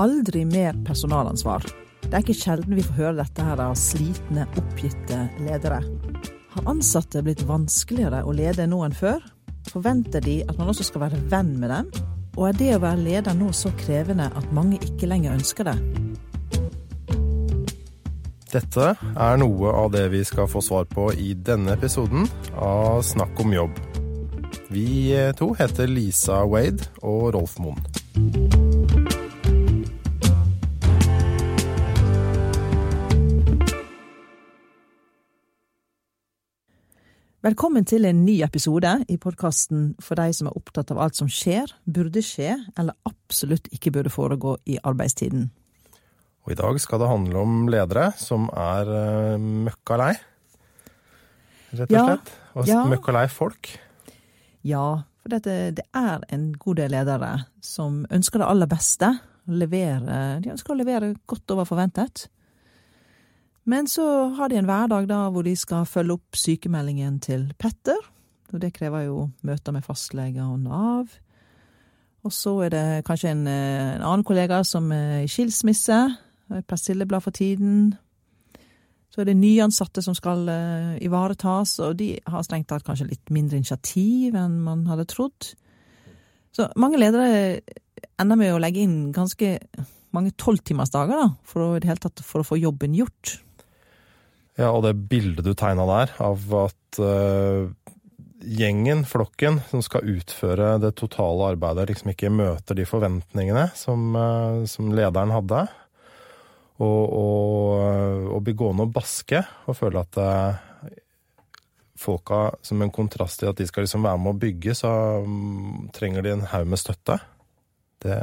Aldri mer personalansvar. Det er ikke sjelden vi får høre dette her av slitne, oppgitte ledere. Har ansatte blitt vanskeligere å lede nå enn før? Forventer de at man også skal være venn med dem? Og er det å være leder nå så krevende at mange ikke lenger ønsker det? Dette er noe av det vi skal få svar på i denne episoden av Snakk om jobb. Vi to heter Lisa Wade og Rolf Moen. Velkommen til en ny episode i podkasten for de som er opptatt av alt som skjer, burde skje, eller absolutt ikke burde foregå i arbeidstiden. Og i dag skal det handle om ledere som er uh, møkka lei, rett og Ja, slett. Og ja. møkka lei folk. Ja, for dette, det er en god del ledere som ønsker det aller beste. Levere, de ønsker å levere godt over forventet. Men så har de en hverdag da hvor de skal følge opp sykemeldingen til Petter. Og det krever jo møter med fastleger og Nav. Og så er det kanskje en, eh, en annen kollega som er i skilsmisse. er Persilleblad for tiden. Så er det nyansatte som skal uh, ivaretas, og de har strengt tatt kanskje litt mindre initiativ enn man hadde trodd. Så mange ledere ender med å legge inn ganske mange tolvtimersdager da, for å, for å få jobben gjort. Ja, og det bildet du tegna der av at uh, gjengen, flokken, som skal utføre det totale arbeidet, liksom ikke møter de forventningene som, uh, som lederen hadde. Og, og, og bli gående og baske og føle at uh, folka, som en kontrast til at de skal liksom være med å bygge, så um, trenger de en haug med støtte. Det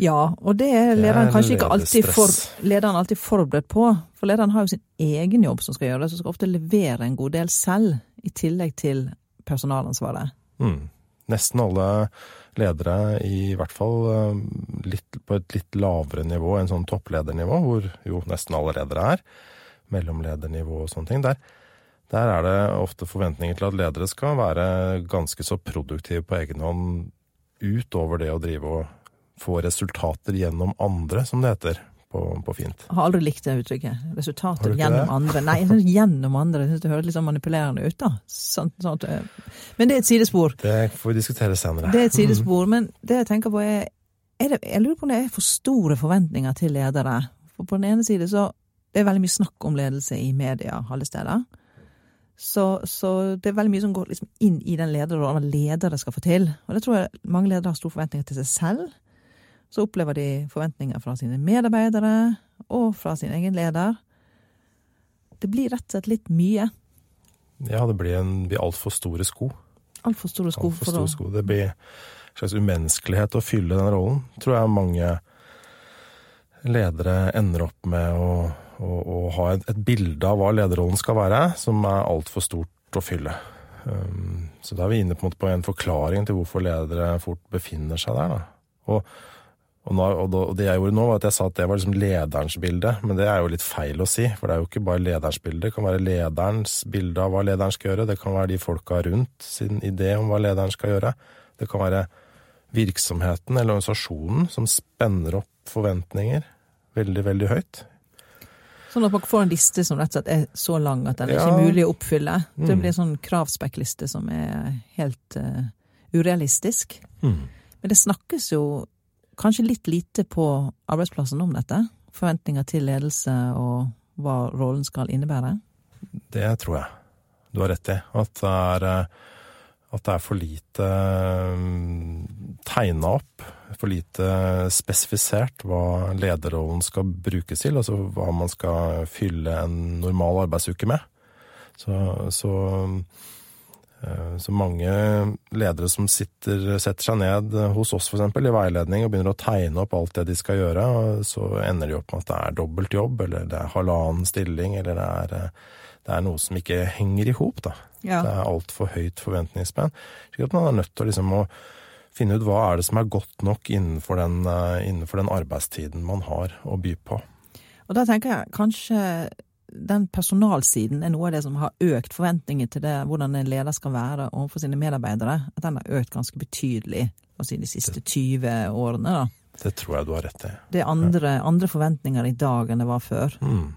Ja, og det er er lederen kanskje ikke alltid, for, lederen alltid forberedt på. For lederen har jo sin egen jobb som skal gjøres, og skal ofte levere en god del selv, i tillegg til personalansvaret. Mm. Nesten alle ledere, i hvert fall eh, litt, på et litt lavere nivå enn sånn toppledernivå, hvor jo nesten alle ledere er, mellomledernivå og sånne ting, der, der er det ofte forventninger til at ledere skal være ganske så produktive på egen hånd utover det å drive og få resultater gjennom andre, som det heter på, på fint. Jeg har aldri likt det uttrykket. Resultater gjennom det? andre. Nei, jeg synes gjennom andre. Jeg synes det høres litt sånn manipulerende ut, da. Sånn at, eh, men det er et sidespor. Det får vi diskutere senere. Det er et sidespor, men det jeg tenker på er, er det, Jeg lurer på om det er for store forventninger til ledere. For på den ene side så det er veldig mye snakk om ledelse i media alle steder. Så, så det er veldig mye som går liksom inn i den lederrollen, hva ledere skal få til. Og det tror jeg mange ledere har store forventninger til seg selv. Så opplever de forventninger fra sine medarbeidere og fra sin egen leder. Det blir rett og slett litt mye. Ja, det blir, en, blir altfor store sko. Altfor store sko Alt for store sko. Det blir en slags umenneskelighet å fylle den rollen. Tror jeg mange ledere ender opp med å, å, å ha et, et bilde av hva lederrollen skal være, som er altfor stort å fylle. Um, så da er vi inne på en, på en forklaring til hvorfor ledere fort befinner seg der. Da. Og, og, nå, og, det jeg gjorde nå, var at jeg sa at det var liksom lederens bilde, men det er jo litt feil å si. For det er jo ikke bare lederens bilde. Det kan være lederens bilde av hva lederen skal gjøre. Det kan være de folka rundt sin idé om hva lederen skal gjøre. Det kan være virksomheten eller organisasjonen som spenner opp forventninger veldig, veldig høyt. Sånn at man får en liste som rett og slett er så lang at den Ja. ikke mulig å oppfylle. Det Mm. blir en sånn kravspekkliste som er helt uh, urealistisk. Mm. Men det snakkes jo kanskje litt lite på arbeidsplassen om dette. Forventninger til ledelse og hva rollen skal innebære. Det tror jeg du har rett i. At det er, eh, at det er for lite tegna opp, for lite spesifisert hva lederrollen skal brukes til. Altså hva man skal fylle en normal arbeidsuke med. Så, så, eh, så mange ledere som sitter, setter seg ned hos oss eksempel, i veiledning og begynner å tegne opp alt det de skal gjøre, så ender de opp med at det er dobbelt jobb, eller det er halvannen stilling, eller det er, eh, det er noe som ikke henger i hop. Ja. Det er altfor høyt forventningsspenn. Slik at man er nødt til liksom å finne ut hva er det som er godt nok innenfor den, eh, innenfor den arbeidstiden man har å by på. Og da tenker jeg kanskje den personalsiden er noe av det som har økt forventninger til det, hvordan en leder skal være overfor sine medarbeidere. At den har økt ganske betydelig si, de siste 20 årene. da. Det tror jeg du har rett i. Det er andre, andre forventninger i dag enn det var før. Mm.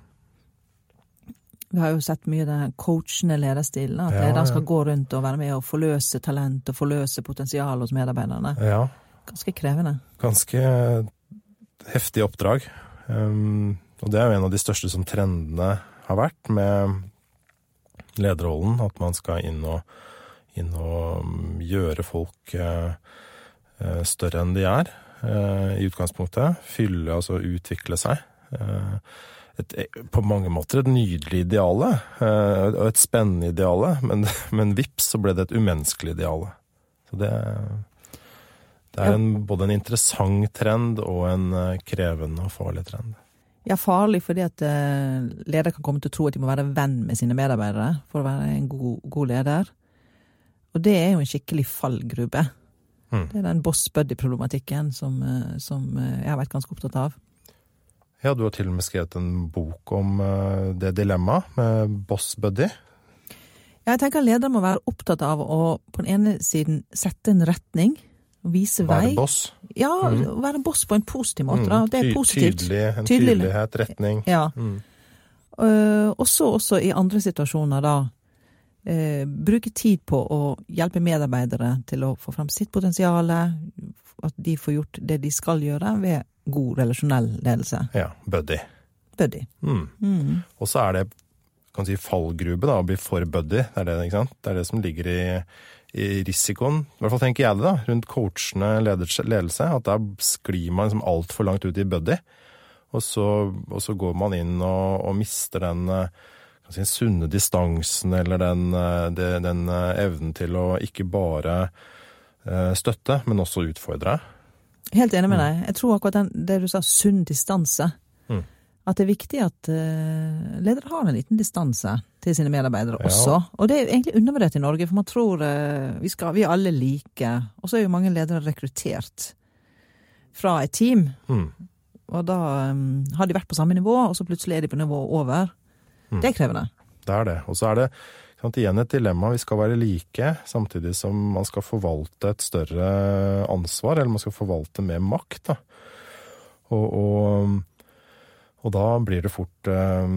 Vi har jo sett mye den coachende lederstilen. At Ja, lederen skal ja. gå rundt og være med og forløse talent og forløse potensial hos medarbeiderne. Ja, Ganske krevende. ganske heftig oppdrag. Um, og det er jo en av de største som trendene har vært med lederrollen. At man skal inn og, inn og gjøre folk eh, eh, større enn de er eh, i utgangspunktet. Fylle, altså utvikle seg. Et, på mange måter et nydelig ideale, og et spennende ideale, men, men vips så ble det et umenneskelig ideale. Så det, det er en, både en interessant trend og en krevende og farlig trend. Ja, farlig fordi at leder ledere kan komme til å tro at de må være venn med sine medarbeidere for å være en god, god leder. Og det er jo en skikkelig fallgrube. Mm. Det er den boss buddy-problematikken som, eh, som eh, jeg har vært ganske opptatt av. Ja, du har til og med skrevet en bok om eh, det dilemmaet med boss buddy. Jeg tenker ledere må være opptatt av å på den ene siden sette en retning, og vise Være boss. Ja, Mm. være boss på en positiv måte. Da. Mm. Det er positivt. Tydelig, en Tydelig. tydelighet, retning. Ja. Mm. Uh, og så også i andre situasjoner, da. Uh, bruke tid på å hjelpe medarbeidere til å få fram sitt potensial. At de får gjort det de skal gjøre ved god relasjonell ledelse. Ja, buddy. Buddy. Mm. Mm. Og så er det kan si, fallgrube da, å bli for buddy. Det er det? Det er det som ligger i risikoen. I hvert fall tenker jeg det, da, rundt coachende ledelse. At der sklir man liksom altfor langt ut i buddy. Og så, og så går man inn og, og mister den eh, si, sunne distansen, eller den, den, den eh, evnen til å ikke bare eh, støtte, men også utfordre. Helt enig med deg. Jeg tror akkurat den, det du sa, sunn distanse. Mm. At det er viktig at uh, ledere har en liten distanse til sine medarbeidere Ja. også. Og det er egentlig undervurdert i Norge, for man tror uh, vi, skal, vi er alle like. Og så er jo mange ledere rekruttert fra et team. Mm. Og da um, har de vært på samme nivå, og så plutselig er de på nivå over. Mm. Det er krevende. Det er det. Og så er det sant, igjen et dilemma. Vi skal være like, samtidig som man skal forvalte et større ansvar, eller man skal forvalte mer makt. Da. Og, og, og da blir det fort eh,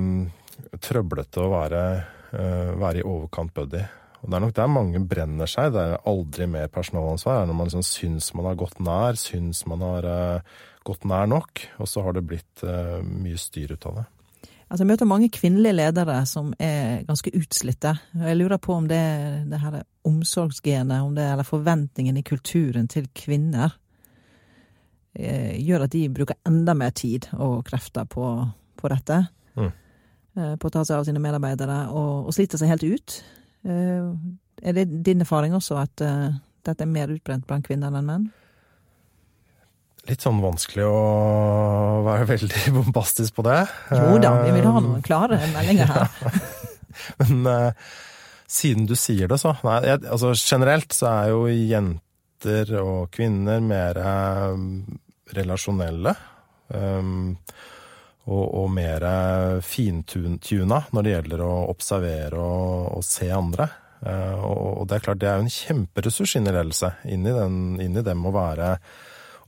trøblete å være, eh, være i overkant buddy. Og Det er nok der mange brenner seg. Det er aldri mer personalansvar. Er når man liksom syns man har gått nær, syns man har eh, gått nær nok, og så har det blitt eh, mye styr ut av det. Altså, jeg møter mange kvinnelige ledere som er ganske utslitte. Jeg lurer på om det, det her omsorgsgenet, om det, eller forventningen i kulturen til kvinner, gjør at de bruker enda mer tid og krefter på, på dette. Mm. Eh, på å ta seg av sine medarbeidere, og, og sliter seg helt ut. Eh, er det din erfaring også at eh, dette er mer utbrent blant kvinner enn menn? Litt sånn vanskelig å være veldig bombastisk på det. Jo da, vi vil ha noen klare meldinger her. Men eh, siden du sier det, så Nei, jeg, altså generelt så er jo jenter og kvinner mer eh, relasjonelle. Um, og, og mer fintuna når det gjelder å observere og, og se andre. Uh, og, det er klart, det er jo en kjemperessurs inn i ledelse. Inn i, den, å være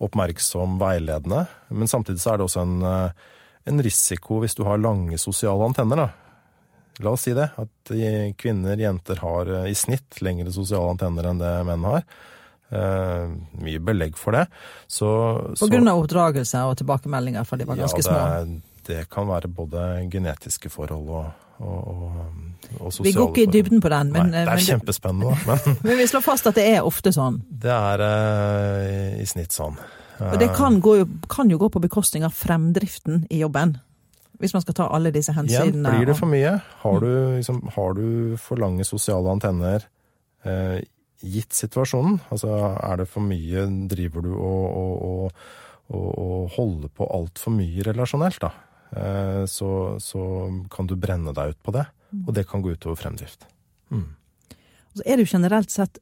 oppmerksom, veiledende. Men samtidig så er det også en, eh, en risiko hvis du har lange sosiale antenner. da. La oss si det, at kvinner, jenter har eh, i snitt lengre sosiale antenner enn det menn har. Eh, mye belegg for det. Så, På grunn av oppdragelse og tilbakemeldinger fra de var ganske ja, små. det, små? det kan være både genetiske forhold og, og, og, og sosiale Vi går ikke i dybden på den, men, Nei, det er men, kjempespennende, da. Men men vi slår fast at det er ofte sånn. det er eh, i snitt sånn. Og det kan, gå, kan jo gå på bekostning av fremdriften i jobben. Hvis man skal ta alle disse Igjen, hensynene. blir det for mye? Har du, liksom, har du for lange sosiale antenner eh, gitt situasjonen? Altså, er det for mye Driver du og, og, og, og, holder på altfor mye relasjonelt, da? Eh, så, så kan du brenne deg ut på det, og det kan gå utover fremdrift. Mm. Så er det jo generelt sett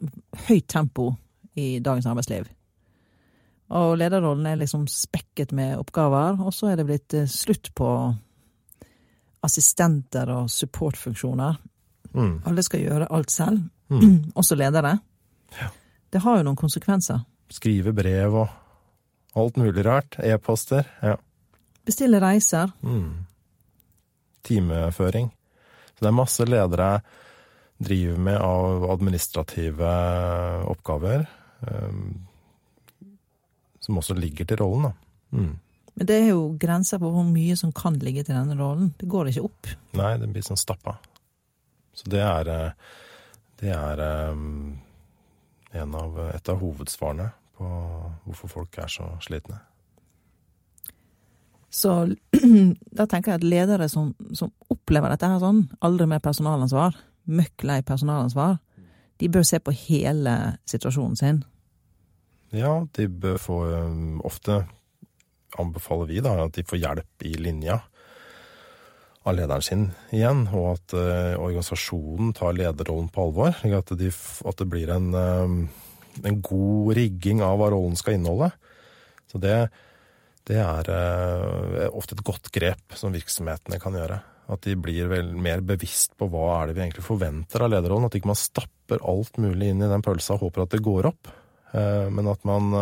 høyt tempo i dagens arbeidsliv. Og lederrollen er liksom spekket med oppgaver, og så er det blitt eh, slutt på assistenter og supportfunksjoner. Mm. Alle skal gjøre alt selv, Mm. også ledere. Ja. Det har jo noen konsekvenser. Skrive brev og Alt mulig rart. E-poster. Ja. Bestille reiser. Mm. Timeføring. Så det er masse ledere driver med av administrative oppgaver. Um, som også ligger til rollen, da. Mm. Men det er jo grenser på hvor mye som kan ligge til denne rollen. Det går ikke opp. Nei, det blir sånn stappa. Så det er, eh, det er um, av, et av hovedsvarene på hvorfor folk er så slitne. Så da tenker jeg at ledere som, som opplever dette her sånn, aldri mer personalansvar, møkk lei personalansvar, de bør se på hele situasjonen sin. Ja, de bør få Ofte anbefaler vi da at de får hjelp i linja av lederen sin igjen, og at uh, organisasjonen tar lederrollen på alvor. At, de, at det blir en, uh, en, god rigging av hva rollen skal inneholde. Så det, det er uh, ofte et godt grep som virksomhetene kan gjøre. At de blir vel mer bevisst på hva er det vi egentlig forventer av lederrollen. At ikke man stapper alt mulig inn i den pølsa og håper at det går opp. Men at man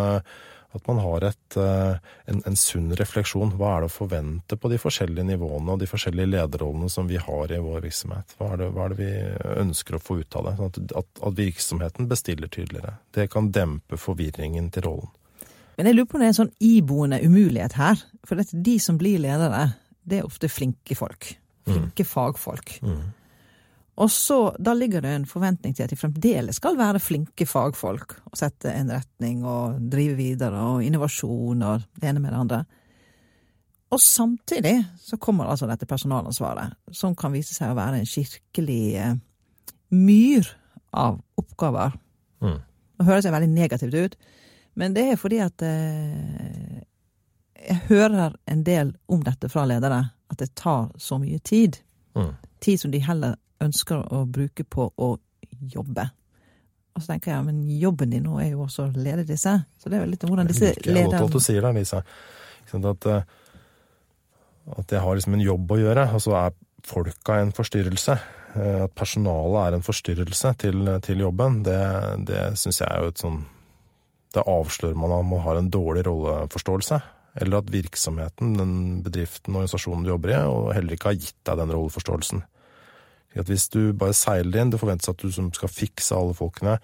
at man har et, eh, en, en, sunn refleksjon. Hva er det å forvente på de forskjellige nivåene og de forskjellige lederrollene som vi har i vår virksomhet? Hva er det, hva er det vi ønsker å få ut av det? Sånn at, at, at, virksomheten bestiller tydeligere. Det kan dempe forvirringen til rollen. Men jeg lurer på om det er en sånn iboende umulighet her. For de som blir ledere, det er ofte flinke folk. Flinke mm. fagfolk. Mm. Og så, da ligger det en forventning til at de fremdeles skal være flinke fagfolk og sette en retning og drive videre og innovasjon og det ene med det andre. Og samtidig så kommer altså dette personalansvaret, som kan vise seg å være en skikkelig eh, myr av oppgaver. Mm. Nå høres veldig negativt ut, men det er fordi at eh, jeg hører en del om dette fra ledere, at det tar så mye tid. Mm. Tid som de heller ønsker å bruke på å jobbe. Og så tenker jeg, men jobben din nå er jo også å lede disse. Så det er jo litt om hvordan disse lederne Jeg liker godt at du sier det, Lisa. At, eh, at jeg har liksom en jobb å gjøre, og så er folka en forstyrrelse. Eh, at personalet er en forstyrrelse til, til jobben, det, det syns jeg er jo et sånn Det avslører man at man har en dårlig rolleforståelse. Eller at virksomheten, den bedriften, organisasjonen du jobber i, og heller ikke har gitt deg den rolleforståelsen. At hvis du bare seiler inn, det forventes at du skal fikse alle folkene,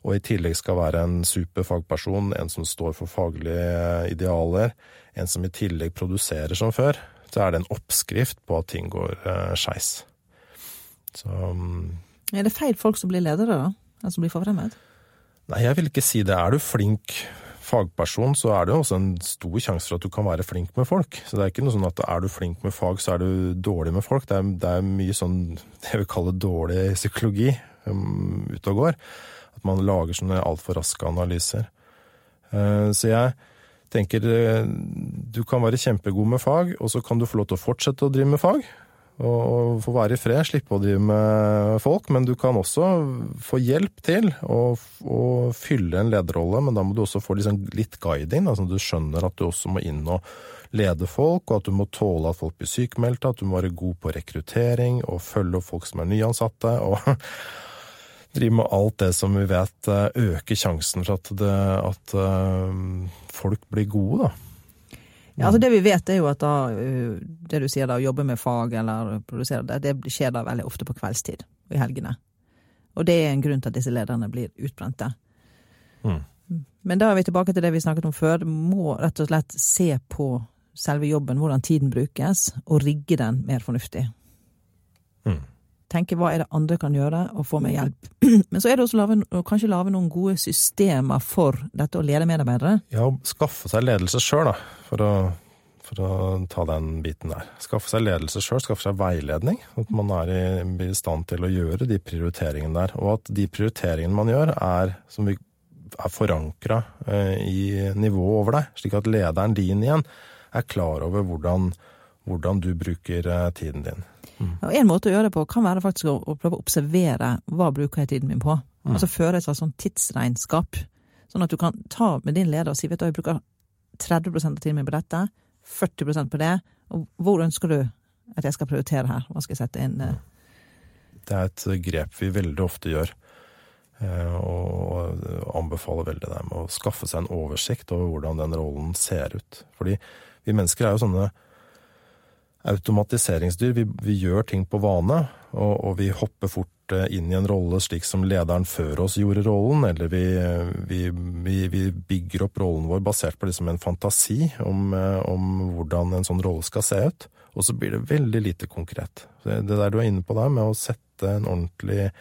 og i tillegg skal være en super fagperson, en som står for faglige idealer, en som i tillegg produserer som før, så er det en oppskrift på at ting går uh, skeis. Så um, Er det feil folk som blir ledere, da? Altså som blir forfremmet? Nei, jeg vil ikke si det. Er du flink fagperson, så er det jo også en stor sjanse for at du kan være flink med folk. Så det er ikke noe sånn at er du flink med fag, så er du dårlig med folk. Det er, det er mye sånn det jeg vil kalle dårlig psykologi um, ute og går. At man lager sånne altfor raske analyser. Uh, så jeg tenker uh, du kan være kjempegod med fag, og så kan du få lov til å fortsette å drive med fag og få være i fred, slippe å drive med folk. Men du kan også få hjelp til å, å fylle en lederrolle, men da må du også få liksom litt guiding, da, sånn at du skjønner at du også må inn og lede folk, og at du må tåle at folk blir sykemeldte, at du må være god på rekruttering og følge opp folk som er nyansatte. og drive med alt det som vi vet eh, øker sjansen for at, det, at uh, folk blir gode, da. Ja, altså Det vi vet, er jo at da, uh, det du sier da, å jobbe med fag eller produsere det, det skjer da veldig ofte på kveldstid og i helgene. Og det er en grunn til at disse lederne blir utbrente. Mm. Men da er vi tilbake til det vi snakket om før. Du må rett og slett se på selve jobben, hvordan tiden brukes, og rigge den mer fornuftig. Tenke hva er det andre kan gjøre, og få meg hjelp. Men så er det også lave, kanskje lage noen gode systemer for dette å lede medarbeidere. Ja, skaffe seg ledelse sjøl, da, for å, for å, ta den biten der. Skaffe seg ledelse sjøl, skaffe seg veiledning. At man er i, i, stand til å gjøre de prioriteringene der. Og at de prioriteringene man gjør, er, som vi, er forankra eh, i nivået over deg. Slik at lederen din igjen er klar over hvordan, hvordan du bruker eh, tiden din. Mm. Og En måte å gjøre det på kan være faktisk å, å prøve å observere hva bruker jeg tiden min på. Mm. Altså føre et sånn tidsregnskap. Sånn at du kan ta med din leder og si vet du, jeg bruker 30% av tiden min på dette, 40% på det, og hvor ønsker du at jeg skal prioritere her? Hva skal jeg sette inn? Mm. Det er et grep vi veldig ofte gjør. Eh, og anbefaler veldig det med å skaffe seg en oversikt over hvordan den rollen ser ut. Fordi vi mennesker er jo sånne automatiseringsdyr. Vi, vi gjør ting på vane, og, og, vi hopper fort eh, inn i en rolle slik som lederen før oss gjorde rollen, eller vi, vi, vi bygger opp rollen vår basert på liksom en fantasi om, eh, om, hvordan en sånn rolle skal se ut. Og så blir det veldig lite konkret. Det, det der du er inne på der, med å sette en ordentlig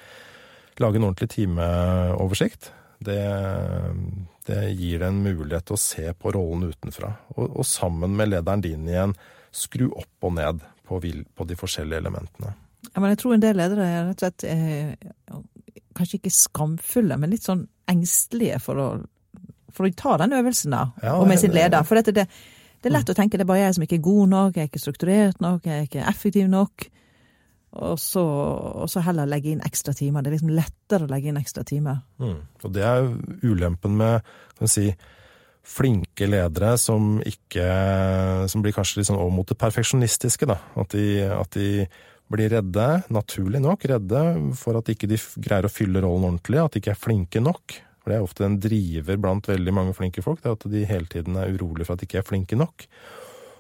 lage en ordentlig timeoversikt, det, det gir deg en mulighet til å se på rollen utenfra. Og, og, sammen med lederen din igjen skru opp og ned på, på de forskjellige elementene. Ja, men jeg tror en del ledere er rett og slett eh, kanskje ikke skamfulle, men litt sånn engstelige for å, for å ta den øvelsen, da, ja, og med sin leder. For dette, det, det, er lett å tenke det er bare jeg som ikke er god nok, jeg er ikke strukturert nok, jeg er ikke effektiv nok. Og så, og så, heller legge inn ekstra timer. Det er liksom lettere å legge inn ekstra timer. Mm. Og det er ulempen med kan si, flinke ledere som ikke Som blir kanskje litt sånn over mot det perfeksjonistiske, da. At de, at de, blir redde, naturlig nok redde, for at ikke de greier å fylle rollen ordentlig. At de ikke er flinke nok. For det er ofte en driver blant veldig mange flinke folk, det er at de hele tiden er urolige for at de ikke er flinke nok.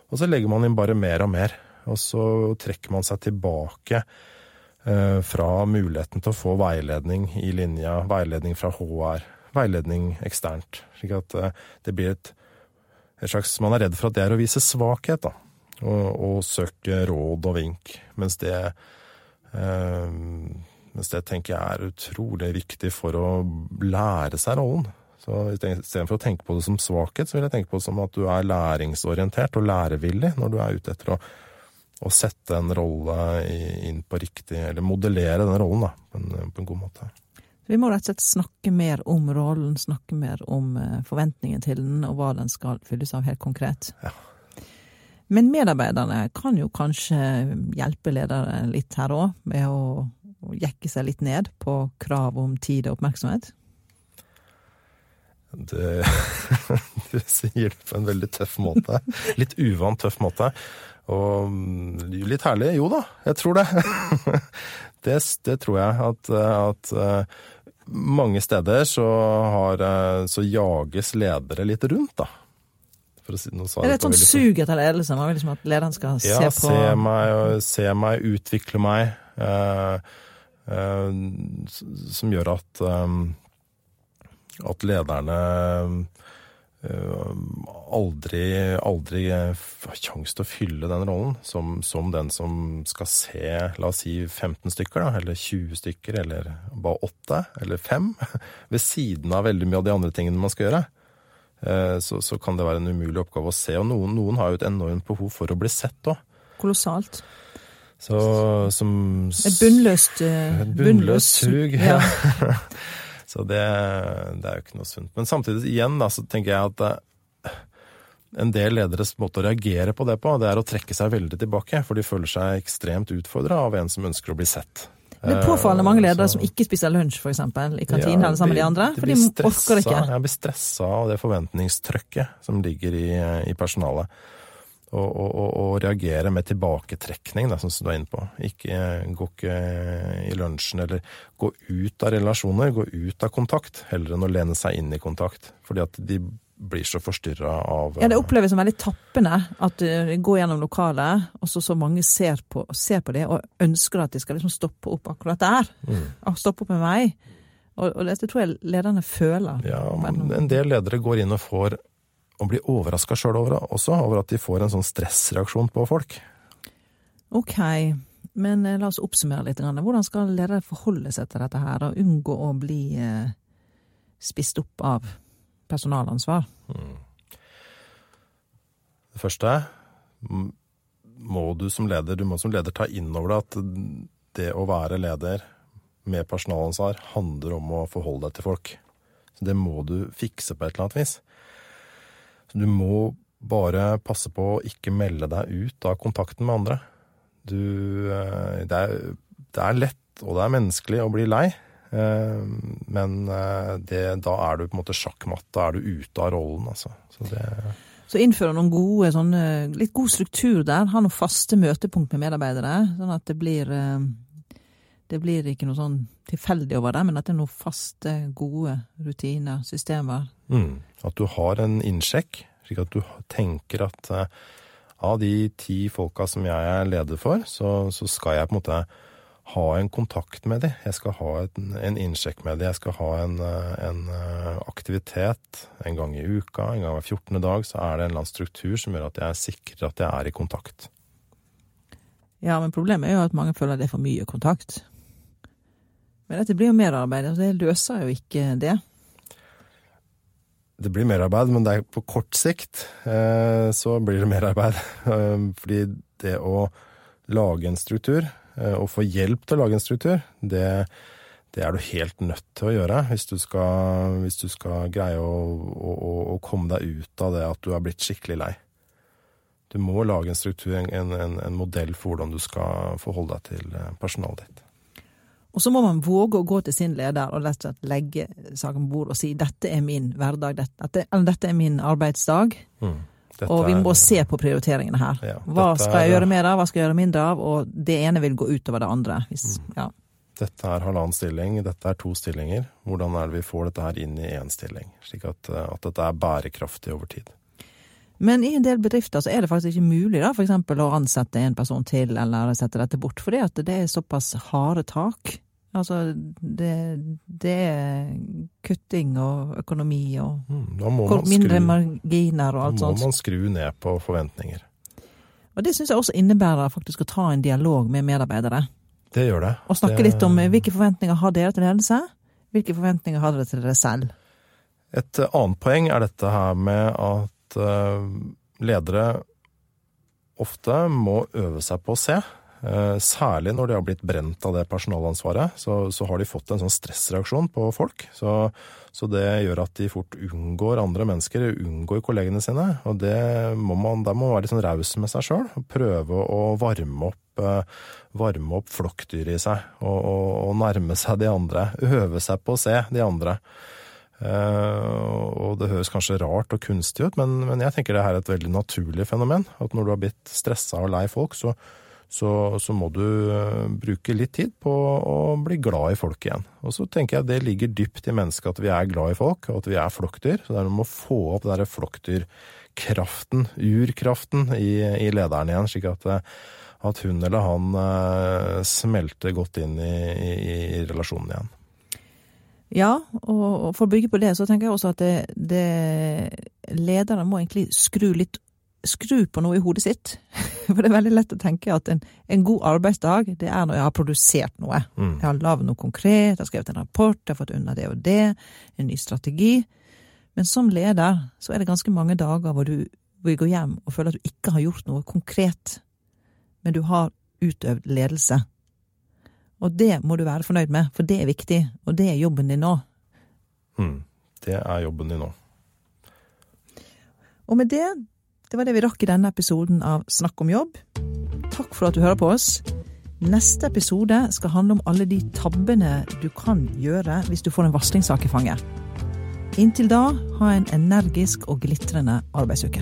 Og så legger man inn bare mer og mer. Og så trekker man seg tilbake eh, fra muligheten til å få veiledning i linja, veiledning fra HR, veiledning eksternt. Slik at eh, det blir et, et, slags Man er redd for at det er å vise svakhet, da. Og, og søke råd og vink. Mens det eh, mens det tenker jeg er utrolig viktig for å lære seg rollen. Så Istedenfor å tenke på det som svakhet, så vil jeg tenke på det som at du er læringsorientert og lærevillig når du er ute etter å å sette en rolle inn på riktig Eller modellere den rollen da, på en, på en, god måte. Vi må rett og slett snakke mer om rollen, snakke mer om forventningene forventningen til den, og hva den skal fylles av helt konkret. Ja. Men medarbeiderne kan jo kanskje hjelpe ledere litt her òg, med å, å jekke seg litt ned på krav om tid og oppmerksomhet? Det, du sier det på en veldig tøff måte. Litt uvant tøff måte. Og mm, litt herlig. Jo da, jeg tror det. det, det, tror jeg. At, at, eh, mange steder så, har, eh, så jages ledere litt rundt, da. Si, er det et sånt sug etter ledelse? Man vil liksom at lederen skal ja, se på Ja, se se meg utvikle meg. Eh, eh, som gjør at, eh, at lederne aldri, aldri kjangs til å fylle den rollen som, som, den som skal se, la oss si 15 stykker, da, eller 20 stykker, eller bare 8, eller 5, ved siden av veldig mye av de andre tingene man skal gjøre. Eh, så, så kan det være en umulig oppgave å se. Og noen, noen har jo et enormt behov for å bli sett òg. Kolossalt. Så, som, et bunnløst uh, Et bunnløst sug, ja. Så det, det, er jo ikke noe sunt. Men samtidig, igjen, da, så tenker jeg at eh, en del lederes måte å reagere på det på, det er å trekke seg veldig tilbake. For de føler seg ekstremt utfordra av en som ønsker å bli sett. Det er påfallende mange ledere så, som ikke spiser lunsj, for eksempel, i kantinen ja, sammen med de andre. For de, orker ikke. Jeg blir stressa av det forventningstrykket som ligger i, i personalet og, og, og, reagere med tilbaketrekning, da, som du er inne på. Ikke, gå ikke i lunsjen, eller gå ut av relasjoner, gå ut av kontakt, heller enn å lene seg inn i kontakt. Fordi at de blir så forstyrra av Ja, det oppleves som veldig tappende at du går gjennom lokalet, og så så mange ser på, ser på det og ønsker at de skal liksom stoppe opp akkurat der. Mm. Stoppe opp med meg. Og, og dette tror jeg lederne føler. Ja, en del ledere går inn og får og blir overraska sjøl over også, over at de får en sånn stressreaksjon på folk. Ok, men eh, la oss oppsummere litt. Hvordan skal ledere forholde seg til dette her, og unngå å bli eh, spist opp av personalansvar? Mm. Det første må du som leder, du må som leder ta inn over deg at det å være leder med personalansvar handler om å forholde deg til folk. Så det må du fikse på et eller annet vis. Så du må bare passe på å ikke melde deg ut av kontakten med andre. Du eh, det er, det er lett, og det er menneskelig, å bli lei. Eh, men eh, det, da er du på en måte sjakkmatt. Da er du ute av rollen, altså. Så, det... Så innføre noen gode, sånne, litt god struktur der. Ha noen faste møtepunkt med medarbeidere, sånn at det blir det blir ikke noe sånn tilfeldig over det, men at det er noen faste, gode rutiner, systemer. Mm. At du har en innsjekk, slik at du tenker at uh, av de ti folka som jeg er leder for, så, så skal jeg på en måte ha en kontakt med dem. Jeg skal ha en, en innsjekk med dem. Jeg skal ha en, en, eh, aktivitet en gang i uka, en gang hver 14. dag. Så er det en eller annen struktur som gjør at jeg sikrer at jeg er i kontakt. Ja, men problemet er jo at mange føler det er for mye kontakt. Men dette blir jo merarbeid, og det løser jo ikke det. Det blir merarbeid, men det er på kort sikt eh, så blir det merarbeid. Fordi det å lage en struktur og få hjelp til å lage en struktur, det, det er du helt nødt til å gjøre hvis du skal, hvis du skal greie å, å, å, komme deg ut av det at du er blitt skikkelig lei. Du må lage en struktur, en, en, en modell for hvordan du skal forholde deg til eh, personalet ditt. Og så må man våge å gå til sin leder og rett og slett legge saken på bordet og si dette er min hverdag, dette, eller dette er min arbeidsdag. Mm. Dette og vi må se på prioriteringene her. Ja, hva skal jeg gjøre mer av, hva skal jeg gjøre mindre av? Og det ene vil gå utover det andre. Hvis, mm. ja. Dette er halvannen stilling, dette er to stillinger. Hvordan er det vi får dette her inn i én stilling? Slik at, eh, at, dette er bærekraftig over tid. Men i en del bedrifter så er det faktisk ikke mulig da, for eksempel, å ansette en person til, eller sette dette bort, fordi at det er såpass harde tak Altså, det, det, er kutting og økonomi og mindre mindre marginer og alt sånt. Da må man skru ned på forventninger. Og det syns jeg også innebærer faktisk å ta en dialog med medarbeidere. Det gjør det. Og snakke det... litt om eh, hvilke forventninger har dere til ledelse, hvilke forventninger har dere til dere selv. Et eh, annet poeng er dette her med at eh, ledere ofte må øve seg på å se. Eh, særlig når de har blitt brent av det personalansvaret, så, så har de fått en sånn stressreaksjon på folk. Så, så, det gjør at de fort unngår andre mennesker, unngår kollegene sine. Og det må man, der må man være litt sånn raus med seg sjøl. Prøve å varme opp, eh, varme opp flokkdyret i seg. Og, og, og, nærme seg de andre. Øve seg på å se de andre. Uh, og det høres kanskje rart og kunstig ut, men, men jeg tenker det her er et veldig naturlig fenomen. At når du har blitt stressa og lei folk, så, så, så, må du eh, bruke litt tid på å bli glad i folk igjen. Og så tenker jeg det ligger dypt i mennesket at vi er glad i folk, og at vi er flokkdyr. Så det er om å få opp den derre flokkdyrkraften, urkraften, i, i, lederen igjen, slik at, eh, at hun eller han smelter godt inn i, i, i, relasjonen igjen. Ja, og for å bygge på det, så tenker jeg også at det, det ledere må egentlig skru litt skru på noe i hodet sitt. For det er veldig lett å tenke at en, en god arbeidsdag, det er når jeg har produsert noe. Mm. Jeg har lagd noe konkret, jeg har skrevet en rapport, jeg har fått unna det og det, en ny strategi. Men som leder så er det ganske mange dager hvor du hvor går hjem og føler at du ikke har gjort noe konkret, men du har utøvd ledelse. Og det må du være fornøyd med, for det er viktig, og det er jobben din nå. Mm. Det er jobben din nå. Og med det det var det vi rakk i denne episoden av Snakk om jobb. Takk for at du hører på oss. Neste episode skal handle om alle de tabbene du kan gjøre hvis du får en varslingssak i fanget. Inntil da, ha en energisk og glitrende arbeidsuke.